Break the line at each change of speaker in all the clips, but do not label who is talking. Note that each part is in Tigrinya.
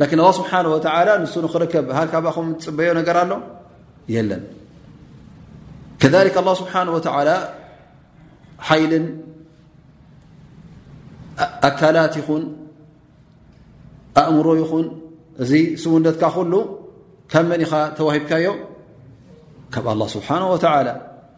ላኪን ኣላ ስብሓን ወተላ ንሱ ንክርከብ ሃ ካባኹም ዝፅበዮ ነገር ኣሎ የለን ከሊክ ኣላ ስብሓን ወተላ ሓይልን ኣካላት ይኹን ኣእምሮ ይኹን እዚ ስውነትካ ኩሉ ካብ መን ኢኻ ተዋሂብካዮ ካብ ኣላ ስብሓን ወተላ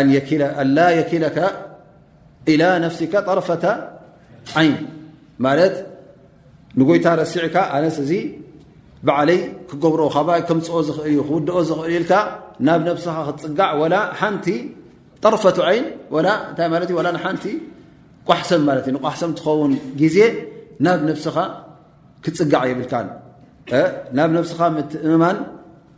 ኣላ የኪለካ ኢላ ነፍሲካ ጠርፈታ ዓይን ማለት ንጎይታ ረሲዕካ ኣነስ እዚ በዓለይ ክገብሮ ካባ ከምፅኦ ዝኽእል እዩ ክውድኦ ዝኽእል ኢልካ ናብ ነብስኻ ክትፅጋዕ ወላ ሓንቲ ጠርፈቱ ዓይን ወላ እንታይ ማለት እዩ ወላ ንሓንቲ ቋሕሰም ማለት እዩ ንቋሕሰም ትኸውን ግዜ ናብ ነብስኻ ክፅጋዕ የብልካን ናብ ነብስኻ ምትእምማን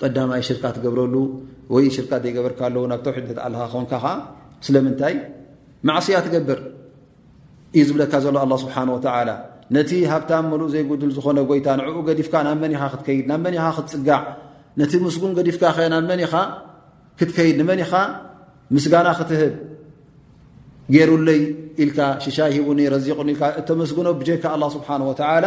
ቀዳማይ ሽርካ ትገብረሉ ወይ ሽርካ ዘይገበርካ ኣለዉ ናብ ተውሒድ ተተኣልኻ ኮንካ ኸዓ ስለምንታይ ማዕስያ ትገብር እዩ ዝብለካ ዘሎ ኣላ ስብሓን ወተዓላ ነቲ ሃብታም መሉእ ዘይጉድል ዝኾነ ጎይታ ንዕኡ ገዲፍካ ናብ መን ኢኻ ክትከይድ ናብ መን ኢኻ ክትፅጋዕ ነቲ ምስጉን ገዲፍካ ከ ናብ መን ኢኻ ክትከይድ ንመን ኢኻ ምስጋና ክትህብ ገይሩለይ ኢልካ ሽሻይ ሂቡኒ ረዚቑኒ ኢልካ እተመስግኖ ብጀካ ኣላ ስብሓን ወተዓላ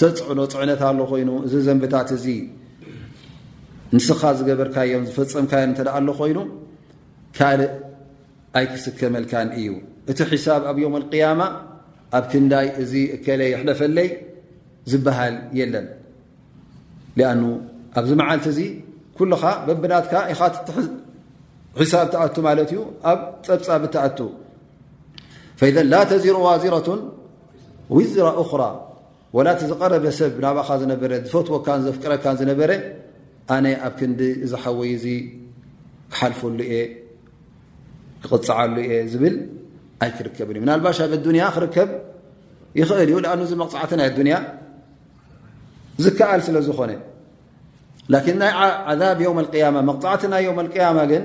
ተፅዕኖ ፅዕነት ኣሎ ኮይኑ እዚ ዘንብታት እዚ ንስኻ ዝገበርካዮን ዝፈፀምካዮን እንተ ኣሎ ኮይኑ ካልእ ኣይክስከመልካን እዩ እቲ ሒሳብ ኣብ ዮም ኣልቅያማ ኣብ ክንዳይ እዚ እከለ ይሕለፈለይ ዝበሃል የለን ኣኑ ኣብዚ መዓልቲ እዚ ኩልኻ በብናትካ ኢኻ ሒሳብ ትኣቱ ማለት እዩ ኣብ ፀብፃብ እትኣቱ ፈዘን ላ ተዚሩ ዋዚረቱን ዊዝራ ኡራ ወላ እቲ ዝቐረበ ሰብ ናባኻ ዝነበረ ዝፈትወካን ዘፍቅረካን ዝነበረ ኣነ ኣብ ክንዲ እዚ ሓወይ እዚ ክሓልፈሉ እየ ክቕፅዓሉ እየ ዝብል ኣይክርከብን እዩ ምናልባሽ ኣብ ኣዱንያ ክርከብ ይኽእል እዩ ኣንዚ መቕፃዕቲ ናይ ኣዱንያ ዝከኣል ስለ ዝኾነ ላኪን ናይ ዓዛብ ዮም ኣልቅያማ መቕፃዕቲ ናይ ዮም ኣልቅያማ ግን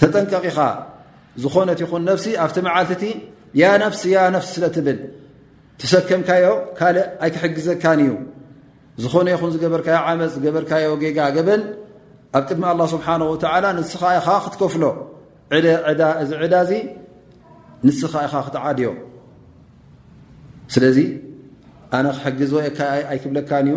ተጠንቀቂኻ ዝኾነት ይኹን ነፍሲ ኣብቲ መዓልቲ እቲ ያ ነፍሲ ያ ነፍሲ ስለ ትብል ትሰከምካዮ ካልእ ኣይክሕግዘካን እዩ ዝኾነ ይኹን ዝገበርካዮ ዓመፅ ዝገበርካዮ ጌጋ ገበን ኣብ ቅድሚ ኣላ ስብሓን ወተላ ንስኻ ኢኻ ክትከፍሎ ዕደ ዕዳ እዚ ዕዳ እዚ ንስኻ ኢኻ ክትዓድዮ ስለዚ ኣነ ክሕግዝ ወ ኣይክብለካን እዩ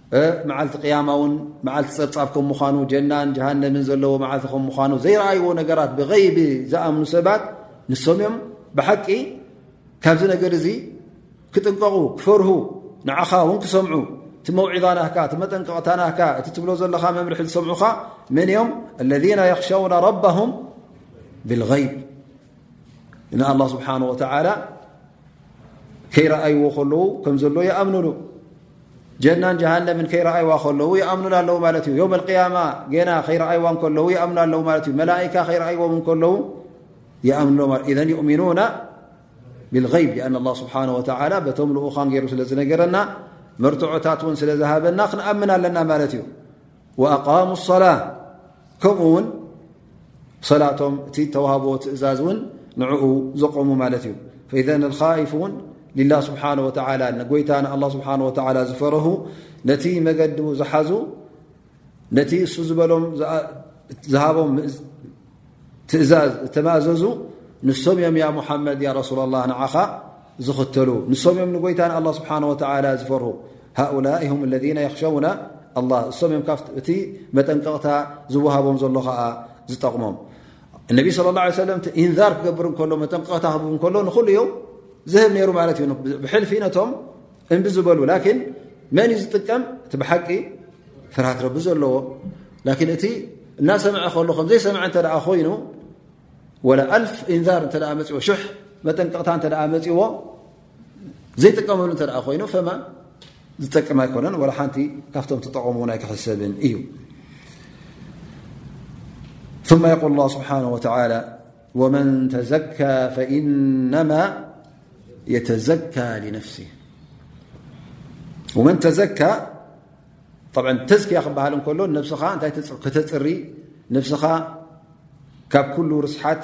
መዓልቲ ቅያማ ውን መዓልቲ ጸብጻብ ከም ምዃኑ ጀናን ጀሃነምን ዘለዎ መዓልቲ ከም ምዃኑ ዘይረኣይዎ ነገራት ብገይቢ ዝኣምኑ ሰባት ንሶም እዮም ብሓቂ ካብዚ ነገር እዚ ክጥንቀቑ ክፈርሁ ንዓኻ እውን ክሰምዑ እቲ መውዒዛ ናካ እቲ መጠንቀቕታ ናካ እቲ ትብሎ ዘለኻ መምርሒ ዝሰምዑኻ መን እዮም ለذና የኽሸውና ረባም ብልغይብ ንኣላ ስብሓን ወተላ ከይረኣይዎ ከለዉ ከም ዘሎ ይኣምኑሉ ጀናን ጀሃነምን ከይረኣይዋ ከለዉ ይኣምኑላ ኣለዉ ማለት እዩ ዮም ቅያማ ገና ከይረኣይዋ ከለዉ ይኣምኑ ኣለዉ ማለት እዩ መላእካ ከይረኣይዎም ከለዉ ይኣምኑ ኢዘ ዩእሚኑና ብልይብ ን ላ ስብሓን ወተላ በቶም ልኡኻን ገይሩ ስለ ዝነገረና መርትዖታት እውን ስለ ዝሃበና ክንኣምን ኣለና ማለት እዩ ወኣቃሙ ሰላ ከምኡ ውን ሰላቶም እቲ ተዋህቦ ትእዛዝ ውን ንዕኡ ዘቆሙ ማለት እዩ ፈኢዘ ልካይፍ ውን ሊላ ስብሓን ወተላ ንጎይታ ንኣላ ስብሓን ወተላ ዝፈረሁ ነቲ መገዲ ዝሓዙ ነቲ እሱ ዝበሎም ዝሃቦም ትእዛዝ እተማእዘዙ ንሶም እዮም ያ ሙሓመድ ያ ረሱላ ላ ንዓኻ ዝኽተሉ ንሶም እዮም ንጎይታ ንኣላ ስብሓን ወተላ ዝፈርሁ ሃኡላ ም ለذ የኽሸውና ኣላ እሶም እዮም ካብ እቲ መጠንቀቕታ ዝወሃቦም ዘሎ ኸዓ ዝጠቕሞም እነቢ ስለ ላ ሰለም ኢንዛር ክገብር እከሎ መጠንቀቕታ ክብ ከሎ ንኹሉ እዮም ዝህብ ነይሩ ማለት እዩ ብሕልፊ ነቶም እምቢ ዝበሉ ላኪን መን እዩ ዝጥቀም እቲ ብሓቂ ፍርሃት ረቢ ዘለዎ ላኪን እቲ እናሰምዐ ከሎ ከምዘይሰምዐ እተ ኮይኑ ወላ ኣልፍ ኢንዛር እተ መፅዎ ሽሕ መጠንቀቕታ እተ መፅዎ ዘይጥቀመሉ እተ ኮይኑ ፈማ ዝጠቅም ኣይኮነን ወላ ሓንቲ ካብቶም ተጠቐሙ ናይ ክሕሰብን እዩ ث የقል ስብሓه ወላ ወመን ተዘካ ፈኢነማ የተዘካ ሊነፍሲ ወመን ተዘካ ተዝክያ ክበሃል እንከሎ ነብስኻ እንታይ ከተፅሪ ነብስኻ ካብ ኩሉ ርስሓት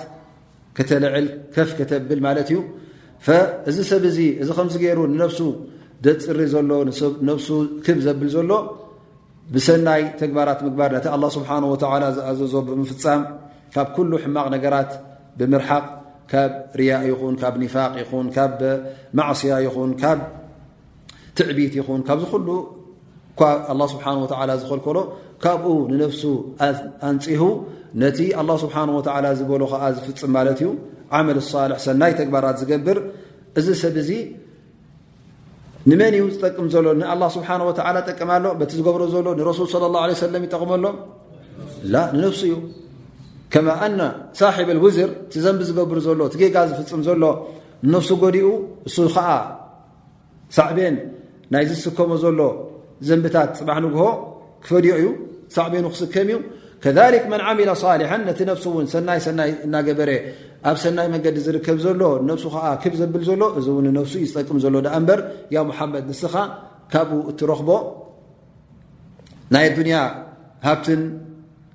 ከተልዕል ከፍ ከተብል ማለት እዩ እዚ ሰብ እዚ እዚ ከምዚ ገይሩ ንነብሱ ዘፅሪ ዘሎ ነብሱ ክብ ዘብል ዘሎ ብሰናይ ተግባራት ምግባር ነቲ ኣላ ስብሓን ወተዓላ ዝኣዘዞ ብምፍፃም ካብ ኩሉ ሕማቕ ነገራት ብምርሓቕ ካብ ርያ ይኹን ካብ ኒፋቅ ይኹን ካብ ማዕስያ ይኹን ካብ ትዕቢት ይኹን ካብዚ ኩሉ ኳ ኣላ ስብሓን ወተዓላ ዝኸልከሎ ካብኡ ንነፍሱ ኣንፅሁ ነቲ ኣላ ስብሓን ወተዓላ ዝበሎ ከዓ ዝፍፅም ማለት እዩ ዓመል ሳልሕ ሰናይ ተግባራት ዝገብር እዚ ሰብ እዚ ንመን እዩ ዝጠቅም ዘሎ ንኣላ ስብሓን ወተላ ጠቅም ኣሎ በቲ ዝገብሮ ዘሎ ንረሱል ለ ላ ለ ሰለም ይጠቕመሎ ላ ንነፍሱ እዩ ከማ ኣና ሳሒብ ውዝር እቲ ዘንቢ ዝገብር ዘሎ እቲ ጌጋ ዝፍፅም ዘሎ ንነፍሱ ጎዲኡ እሱ ከዓ ሳዕቤን ናይ ዝስከሞ ዘሎ ዘንብታት ፅባሕ ንግሆ ክፈድዮ እዩ ሳዕቤኑ ክስከም እዩ ከሊክ መን ዓሚለ ሳሊሐን ነቲ ነብሱ እውን ሰናይ ሰናይ እናገበረ ኣብ ሰናይ መንገዲ ዝርከብ ዘሎ ነብሱ ከዓ ክብ ዘብል ዘሎ እዚ እውን ነብሱ እዩ ዝጠቅም ዘሎ ዳኣ እምበር ያ ሙሓመድ ንስኻ ካብኡ እትረኽቦ ናይ ኣዱንያ ሃብትን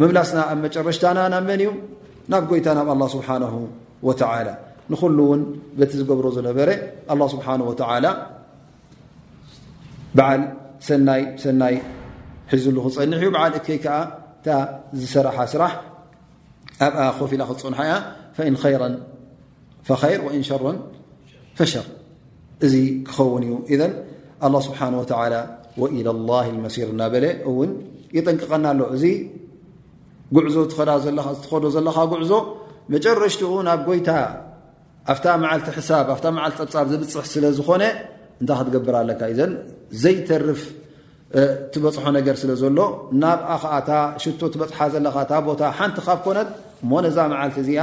ምምላስና ኣብ መጨረሽታና ናብ መን እዩ ናብ ጎይታ ናብ ኣላ ስብሓን ወተላ ንኩሉ እውን በቲ ዝገብሮ ዝነበረ ኣላ ስብሓን ወተላ በዓል ሰናይ ሰናይ ሒዝሉ ክፀንሕ እዩ በዓል እከይ ከዓ እታ ዝሰራሓ ስራሕ ኣብኣ ኮፍ ኢላ ክትፀንሖ እያ ፈኢን ኸይረን ፈኸይር ወእን ሸሮን ፈሸር እዚ ክኸውን እዩ እዘ ኣላ ስብሓን ወተላ ወኢላ ላ መሲር እናበለ እውን የጠንቅቐና ኣሎ እዚ ጉዕዞ ትኸዶ ዘለኻ ጉዕዞ መጨረሽትኡ ናብ ጎይታ ኣብታ መዓልቲ ሕሳብ ኣብታ መዓልቲ ፀብፃብ ዝብፅሕ ስለ ዝኾነ እንታይ ክትገብር ኣለካ እዩ ዘን ዘይተርፍ ትበፅሖ ነገር ስለ ዘሎ ናብኣ ከዓታ ሽቶ ትበፅሓ ዘለኻ እታ ቦታ ሓንቲ ካብ ኮነት እሞ ነዛ መዓልቲ እዚኣ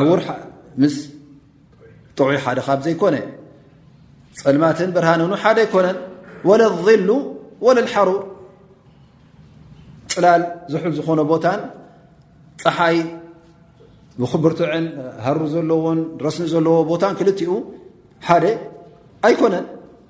ዕውር ምስ ጥዑይ ሓደ ካብ ዘይኮነ ፀልማትን ብርሃንኑ ሓደ ኣይኮነን ወለ ظሉ ወለ ሓሩር ፅላል ዝሑል ዝኾነ ቦታን ፀሓይ ብክብርትዕን ሃሩ ዘለዎን ረስኒ ዘለዎ ቦታን ክልትኡ ሓደ ኣይኮነን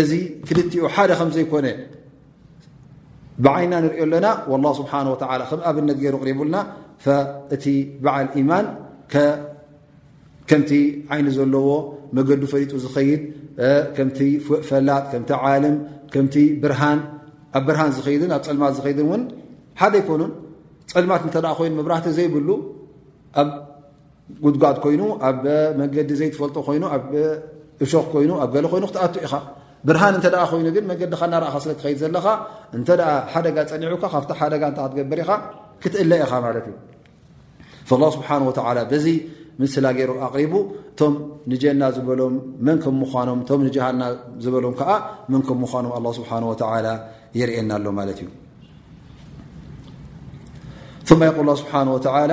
እዚ ክልቲኡ ሓደ ከም ዘይኮነ ብዓይና ንሪኦ ኣለና ላ ስብሓን ወላ ከም ኣብነት ገይሩ ቅሪቡልና እቲ በዓል ኢማን ከምቲ ዓይኒ ዘለዎ መገዱ ፈሊጡ ዝኸይድ ከምቲ ፈላጥ ከምቲ ዓልም ከምቲ ብርሃን ኣብ ብርሃን ዝኸይድን ኣብ ፀልማት ዝኸይድን እውን ሓደ ኣይኮኑን ፀልማት እንተ ኮይኑ መብራህቲ ዘይብሉ ጉድጓድ ኮይኑ ኣብ መገዲ ዘይትፈልጦ ኮይኑ ኣብ እሾክ ኮይኑ ኣብ ገለ ኮይኑ ክትኣቱ ኢኻ ብርሃን እተ ኮይኑ ግን መገድኻ ናርእኻ ስለ ትኸይድ ዘለኻ እንተ ሓደጋ ፀኒዑካ ካብቲ ሓደጋ እተ ክትገብር ኢኻ ክትእለ ኢኻ ማለት እዩ ላ ስብሓን ወተላ በዚ ምስላ ገይሩ ኣቕሪቡ እቶም ንጀና ዝበሎም መን ከም ምኳኖም እቶም ንጀሃና ዝበሎም ከዓ መን ከም ምኳኖም ኣላ ስብሓን ወተላ የርእየና ኣሎ ማለት እዩ ማ የቁል ስብሓን ወተላ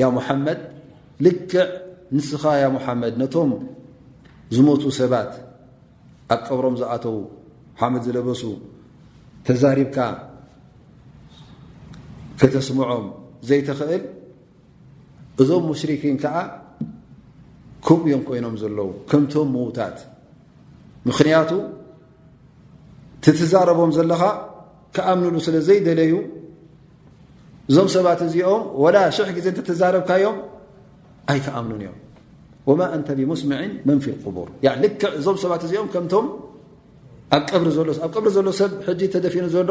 ያ ሙሓመድ ልክዕ ንስኻ ያ ሙሓመድ ነቶም ዝሞቱ ሰባት ኣብ ቀብሮም ዝኣተዉ ሓመድ ዝለበሱ ተዛሪብካ ከተስምዖም ዘይተኽእል እዞም ሙሽሪኪን ከዓ ከምኡ እዮም ኮይኖም ዘለዉ ከምቶም ምዉታት ምኽንያቱ ትትዛረቦም ዘለኻ ክኣምንሉ ስለ ዘይደለዩ እዞም ሰባት እዚኦም ወላ ሽሕ ግዜ እተተዛረብካዮም ኣይክኣምኑን እዮም ወማ እንተ ብሙስምዕን መን ፊ ቁቡር ልክዕ እዞም ሰባት እዚኦም ከምቶም ኣብ ቀብሪ ዘሎ ሰብ ሕጂ ተደፊኑ ዘሎ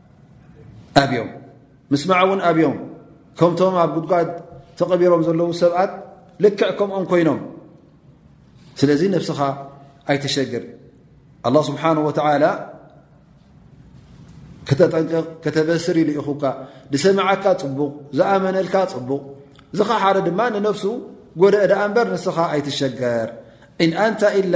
ኣብዮም ምስ መዐ እውን ኣብዮም ከምቶም ኣብ ጉድጓድ ተቐቢሮም ዘለዉ ሰብኣት ልክዕ ከምኦም ኮይኖም ስለዚ ነብስኻ ኣይተሸግር ኣላ ስብሓን ወተላ ክተጠንቅቕ ከተበስር ኢሉ ኢኹካ ዝሰምዓካ ፅቡቕ ዝኣመነልካ ፅቡቕ ዝኸሓደ ድማ ንነፍሱ ጎደእ ድኣ እምበር ንስኻ ኣይትሸገር ን ኣንታ ኢላ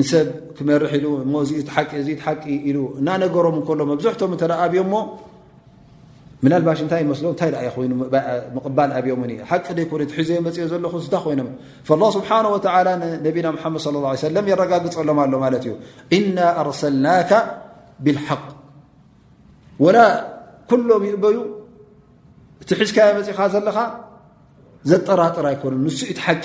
ንሰብ ክመርሒ ኢሉ እሞ እዚ እቲ ሓቂ እዚ ሓቂ ኢሉ እናነገሮም እከሎ መብዝሕቶም እተ ኣብዮሞ ምናልባሽ እንታይ ይመስሎም እንታይ ኣ ኮይኑ ምቕባል ኣብዮም ሓቂ ደይኮነ ትሒዘ መፅኦ ዘለኹ ስታ ኮይኖም ላ ስብሓን ወተላ ንነቢና ሓመድ ለ ላ ሰለም የረጋግፀሎም ኣሎ ማለት እዩ እና ኣርሰልናካ ብልሓቅ ወላ ኩሎም ይእበዩ እቲ ሒዝካዮ መፅእኻ ዘለኻ ዘጠራጥር ኣይኮኑ ንሱ እቲ ሓቂ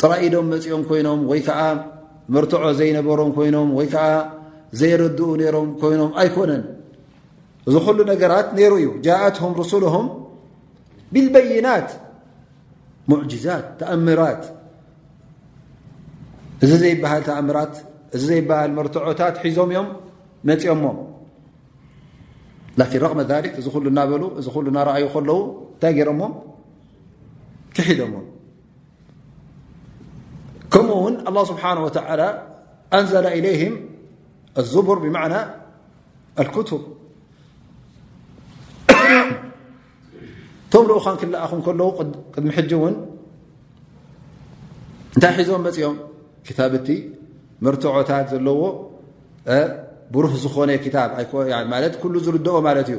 ጥራይ ኢዶም መፂኦም ኮይኖም ወይ ከዓ መርትዖ ዘይነበሮም ኮይኖም ወይ ከዓ ዘየረድኡ ነሮም ኮይኖም ኣይኮነን እዚ ኩሉ ነገራት ነይሩ እዩ ጃእትም ርሱልም ብልበይናት ሙዕጅዛት ተኣምራት እዚ ዘይበሃል ተኣምራት እዚ ዘይበሃል መርትዖታት ሒዞም እዮም መፂኦሞ ላኪን ረቕመ ሊክ እዚ ኩሉ እናበሉ እዚ ኩሉ እናረኣዩ ከለዉ እንታይ ገይሮሞ ክሒዶሞ ከምኡ ውን ኣላ ስብሓን ወተላ ኣንዘላ ኢለይህም ኣዙቡር ብማዕና ኣልክቱብ እቶም ልኡኻን ክለኣኹም ከለዉ ቅድሚ ሕጂ እውን እንታይ ሒዞም መፅኦም ክታብ እቲ መርትዖታት ዘለዎ ብሩህ ዝኾነ ክታብ ማለት ኩሉ ዝርድኦ ማለት እዩ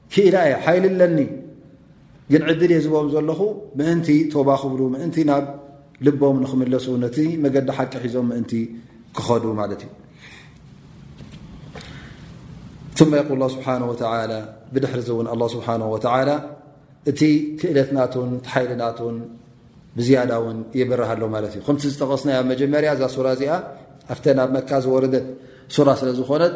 ክኢላ እየ ሓይሊ ኣለኒ ግን ዕድል እየ ዝበም ዘለኹ ምእንቲ ቶባ ክብሉ ምእንቲ ናብ ልቦም ንክምለሱ ነቲ መገዲ ሓቂ ሒዞም ምእንቲ ክኸዱ ማለት እዩ ثመ የقል ስብሓ ወ ብድሕሪ ዚ እውን ኣ ስብሓ ወ እቲ ክእለት ናቱን ሓይሊ ናቱን ብዝያዳ ውን ይብርሃሎ ማለት እዩ ከምቲ ዝጠቐስና መጀመርያ እዛ ሱራ እዚኣ ኣብተ ናብ መካ ዝወረደት ሱራ ስለ ዝኾነት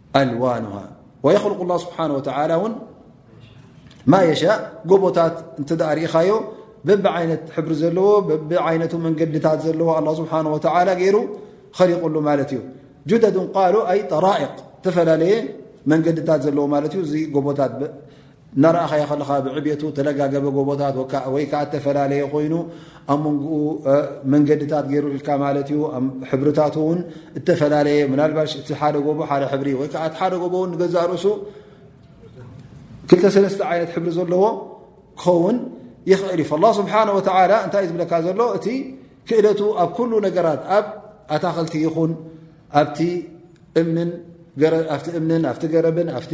ألوانها ويخلق الله سبحانه وتعلى ما يشاء بت ري بب عين حبر لو ب عينة مندت الله سبحانه وتعلى ير خلقل جدد قال ي طرائق تفللي مندت ل እናረኣኻዮ ከለኻ ብዕቤቱ ተለጋገበ ጎቦታት ወይ ከዓ እተፈላለየ ኮይኑ ኣብ መንጎኡ መንገድታት ገይሩ ኢልካ ማለት እዩ ሕብርታቱ እውን እተፈላለየ ምናልባሽ እቲ ሓደ ጎቦ ሓደ ሕብሪ ወይ ከዓ እቲ ሓደ ጎቦ እውን ንገዛእ ርእሱ ክልተ ሰለስተ ዓይነት ሕብሪ ዘለዎ ክኸውን ይኽእል እዩ ላ ስብሓን ወተላ እንታይ እዩ ዝብለካ ዘሎ እቲ ክእለቱ ኣብ ኩሉ ነገራት ኣብ ኣታኸልቲ ይኹን ኣብቲ እምንን ኣብቲ እምንን ኣብቲ ገረብን ኣብቲ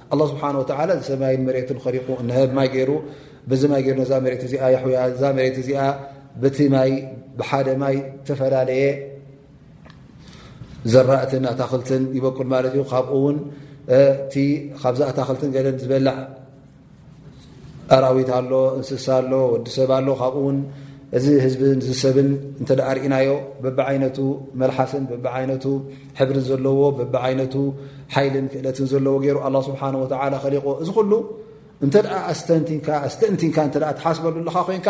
ኣላ ስብሓን ወተላ እዚ ሰማይን መሬትን ኸሪቑ እነሀብ ማይ ገይሩ በዚ ማይ ገይሩ ነዛ መሬት እዚኣ የሕውያ እዛ መሬት እዚኣ በቲ ማይ ብሓደ ማይ ተፈላለየ ዘራእትን ኣታኽልትን ይበቁል ማለት እዩ ካብኡ እውን እቲ ካብዚ ኣታኽልትን ገለን ዝበላዕ ኣራዊት ኣሎ እንስሳ ኣሎ ወዲ ሰብ ኣሎ ካብኡ ውን እዚ ህዝቢ ዝሰብን እንተ ርእናዮ በብዓይነቱ መልሓስን በብዓይነቱ ሕብርን ዘለዎ በብዓይነቱ ሓይልን ክእለትን ዘለዎ ገይሩ ኣላ ስብሓን ወተላ ከሊቁ እዚ ኩሉ እንተ ኣስተንቲንካ ኣስተእንቲንካ እተ ትሓስበሉ ኣለካ ኮንካ